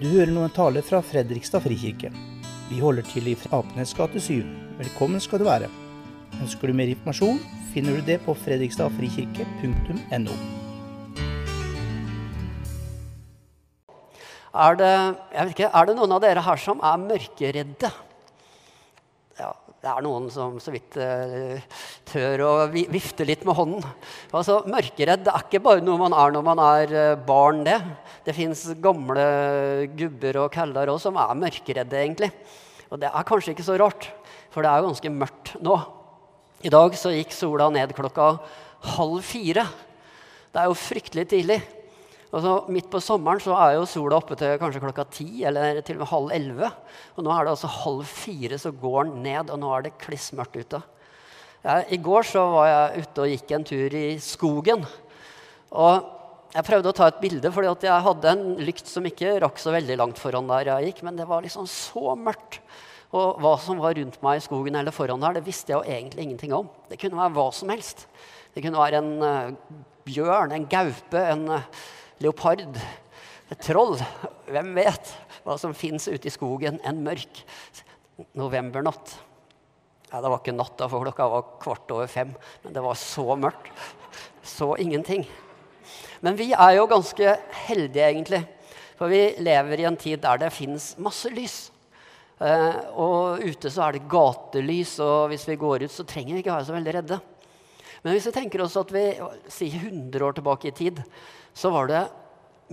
Du hører nå en tale fra Fredrikstad frikirke. Vi holder til i Apenes gate 7. Velkommen skal du være. Ønsker du mer informasjon, finner du det på fredrikstadfrikirke.no. Er det, er det noen av dere her som er mørkeredde? Ja, det er noen som så vidt uh, tør å vifte litt med hånden. Altså, Mørkeredd er ikke bare noe man er når man er uh, barn. Det Det fins gamle gubber og kaller òg som er mørkeredde, egentlig. Og det er kanskje ikke så rart, for det er jo ganske mørkt nå. I dag så gikk sola ned klokka halv fire. Det er jo fryktelig tidlig. Altså, midt på sommeren så er jo sola oppe til kanskje klokka ti eller til og med halv elleve. Og nå er det altså halv fire, så går den ned, og nå er det klissmørkt ute. Ja, I går så var jeg ute og gikk en tur i skogen. Og jeg prøvde å ta et bilde, fordi jeg hadde en lykt som ikke rakk så veldig langt foran der jeg gikk. Men det var liksom så mørkt. Og hva som var rundt meg i skogen eller foran der, det visste jeg jo egentlig ingenting om. Det kunne være hva som helst. Det kunne være en uh, bjørn, en gaupe, en uh, leopard, et troll. Hvem vet hva som fins ute i skogen en mørk novembernatt? Ja, det var ikke natt, da, for klokka var kvart over fem. Men det var så mørkt. Så ingenting. Men vi er jo ganske heldige, egentlig. For vi lever i en tid der det fins masse lys. Eh, og ute så er det gatelys, og hvis vi går ut, så trenger vi ikke være så veldig redde. Men hvis vi tenker oss at vi sier 100 år tilbake i tid, så var det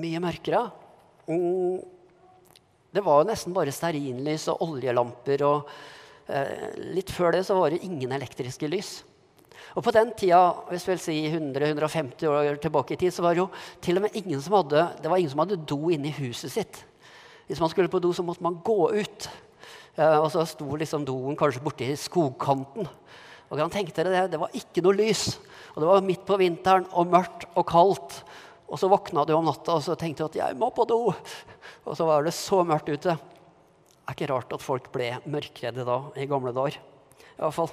mye mørkere. Mm, det var jo nesten bare stearinlys og oljelamper. og eh, Litt før det så var det ingen elektriske lys. Og på den tida, hvis vi vil si 100-150 år tilbake i tid, så var det jo til og med ingen som hadde, det var ingen som hadde do inni huset sitt. Hvis man skulle på do, så måtte man gå ut. Eh, og så sto liksom doen kanskje borti skogkanten. Og kan tenke dere det, det var ikke noe lys. Og det var midt på vinteren og mørkt og kaldt. Og så våkna du om natta og så tenkte du at 'jeg må på do'. Og så var det så mørkt ute. Det er ikke rart at folk ble mørkredde da i gamle dager. I hvert fall.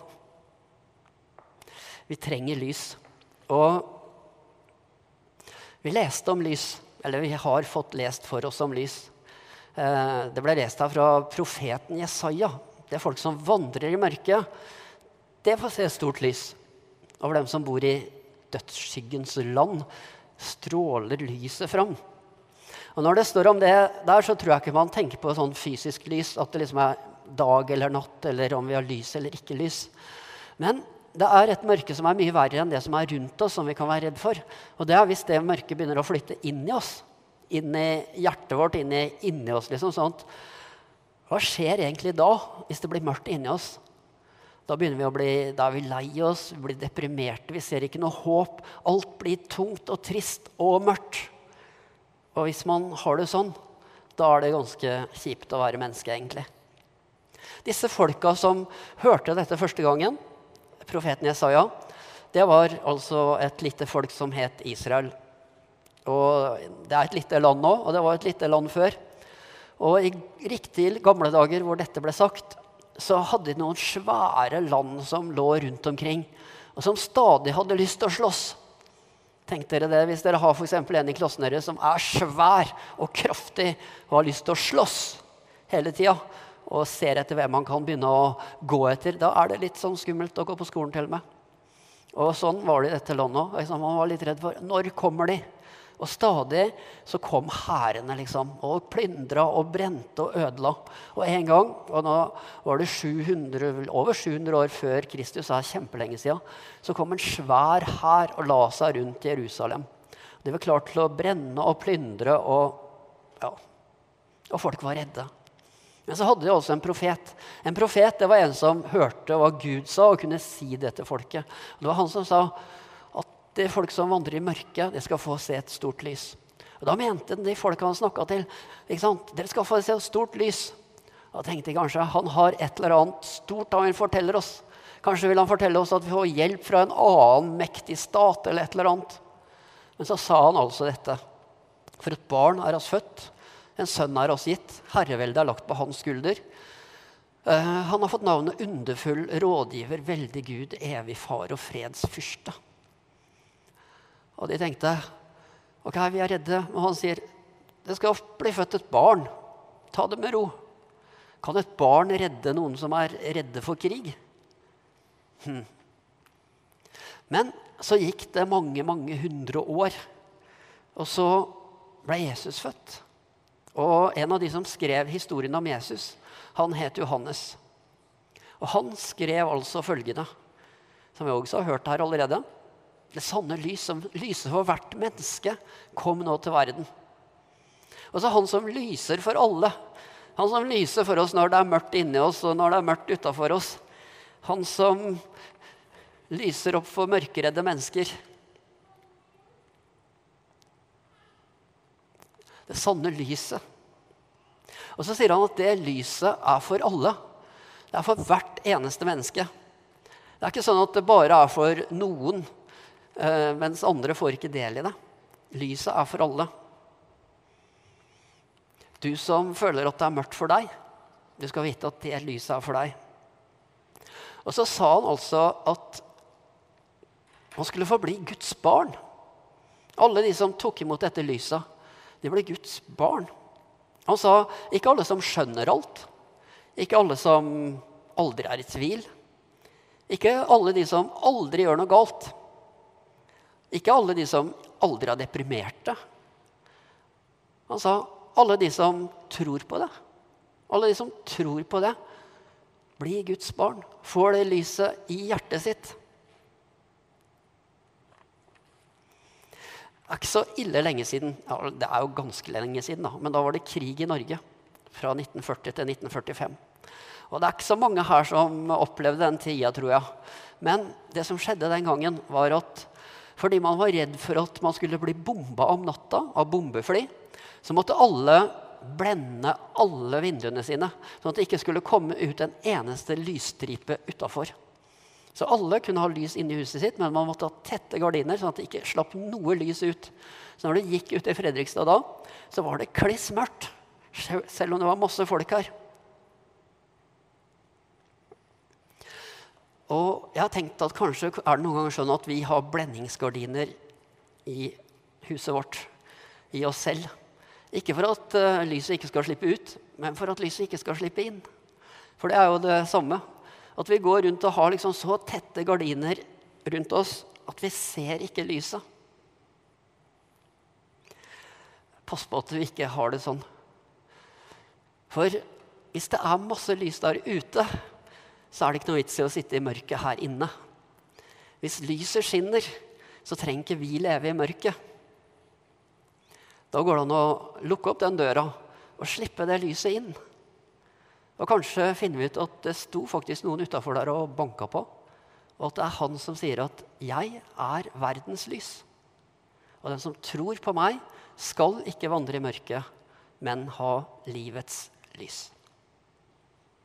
Vi trenger lys. Og vi leste om lys, eller vi har fått lest for oss om lys. Eh, det ble lest her fra profeten Jesaja. Det er folk som vandrer i mørket. Det får se stort lys. Over dem som bor i dødsskyggens land stråler lyset fram. Og Når det står om det der, så tror jeg ikke man tenker på sånn fysisk lys. At det liksom er dag eller natt, eller om vi har lys eller ikke lys. Men det er et mørke som er mye verre enn det som er rundt oss, som vi kan være redd for. Og det er hvis det mørket begynner å flytte inn i oss. Inn i hjertet vårt, inn i, inni oss. liksom sånt. Hva skjer egentlig da, hvis det blir mørkt inni oss? Da, vi bli, da er vi lei oss, vi blir deprimerte, vi ser ikke noe håp. Alt blir tungt og trist og mørkt. Og hvis man har det sånn, da er det ganske kjipt å være menneske, egentlig. Disse folka som hørte dette første gangen, profeten Jesaja, det var altså et lite folk som het Israel. Og Det er et lite land nå, og det var et lite land før. Og i riktig gamle dager hvor dette ble sagt, så hadde de noen svære land som lå rundt omkring, og som stadig hadde lyst til å slåss. Tenk dere det, Hvis dere har for en i klassen deres som er svær og kraftig og har lyst til å slåss hele tida, og ser etter hvem man kan begynne å gå etter, da er det litt sånn skummelt å gå på skolen til og med. Og sånn var det i dette landet òg. Man var litt redd for når kommer de? Og stadig så kom hærene liksom, og plyndra og brente og ødela. Og en gang, og nå var det 700, over 700 år før Kristus, er kjempelenge siden, så kom en svær hær og la seg rundt Jerusalem. De var klart til å brenne og plyndre, og, ja, og folk var redde. Men så hadde de også en profet. En profet det var en som hørte hva Gud sa, og kunne si det til folket. Det var han som sa det folk som vandrer i mørket, de skal få se et stort lys. Og Da mente de folka han snakka til, ikke sant? dere skal få se et stort lys. Da tenkte jeg kanskje han har et eller annet stort han vil fortelle oss. Kanskje vil han fortelle oss at vi får hjelp fra en annen mektig stat. eller et eller annet. Men så sa han altså dette. For et barn er oss født, en sønn er oss gitt. Herreveldet er lagt på hans skulder. Uh, han har fått navnet underfull rådgiver, veldig Gud, evig far og freds fyrste. Og de tenkte ok, vi er redde. Og han sier det skal bli født et barn. Ta det med ro. Kan et barn redde noen som er redde for krig? Hm. Men så gikk det mange, mange hundre år, og så ble Jesus født. Og en av de som skrev historien om Jesus, han het Johannes. Og han skrev altså følgende, som vi også har hørt her allerede. Det sanne lys som lyser for hvert menneske, kom nå til verden. Og så han som lyser for alle. Han som lyser for oss når det er mørkt inni oss og når det er mørkt utafor oss. Han som lyser opp for mørkeredde mennesker. Det sanne lyset. Og så sier han at det lyset er for alle. Det er for hvert eneste menneske. Det er ikke sånn at det bare er for noen, mens andre får ikke del i det. Lyset er for alle. Du som føler at det er mørkt for deg, du skal vite at det lyset er for deg. Og så sa han altså at man skulle få bli Guds barn. Alle de som tok imot dette lyset, de ble Guds barn. Han sa ikke alle som skjønner alt, ikke alle som aldri er i tvil, ikke alle de som aldri gjør noe galt, ikke alle de som aldri er deprimerte. Han sa alle de som tror på det. Alle de som tror på det, blir Guds barn, får det lyset i hjertet sitt. Det er ikke så ille lenge siden. Ja, det er jo ganske lenge siden, da. Men da var det krig i Norge. Fra 1940 til 1945. Og det er ikke så mange her som opplevde den tida, tror jeg. Men det som skjedde den gangen, var at fordi man var redd for at man skulle bli bomba om natta av bombefly, så måtte alle blende alle vinduene sine, sånn at det ikke skulle komme ut en eneste lysstripe utafor. Så alle kunne ha lys inne i huset sitt, men man måtte ha tette gardiner, sånn at det ikke slapp noe lys ut. Så når du gikk ut i Fredrikstad da, så var det kliss mørkt. Selv om det var masse folk her. Og jeg har tenkt at kanskje er det noen ganger sånn at vi har blendingsgardiner i huset vårt, i oss selv. Ikke for at uh, lyset ikke skal slippe ut, men for at lyset ikke skal slippe inn. For det er jo det samme. At vi går rundt og har liksom så tette gardiner rundt oss at vi ser ikke lyset. Pass på at vi ikke har det sånn. For hvis det er masse lys der ute, så er det ikke noe vits i å sitte i mørket her inne. Hvis lyset skinner, så trenger ikke vi leve i mørket. Da går det an å lukke opp den døra og slippe det lyset inn. Og kanskje finner vi ut at det sto faktisk noen utafor der og banka på. Og at det er han som sier at 'jeg er verdens lys'. Og den som tror på meg, skal ikke vandre i mørket, men ha livets lys.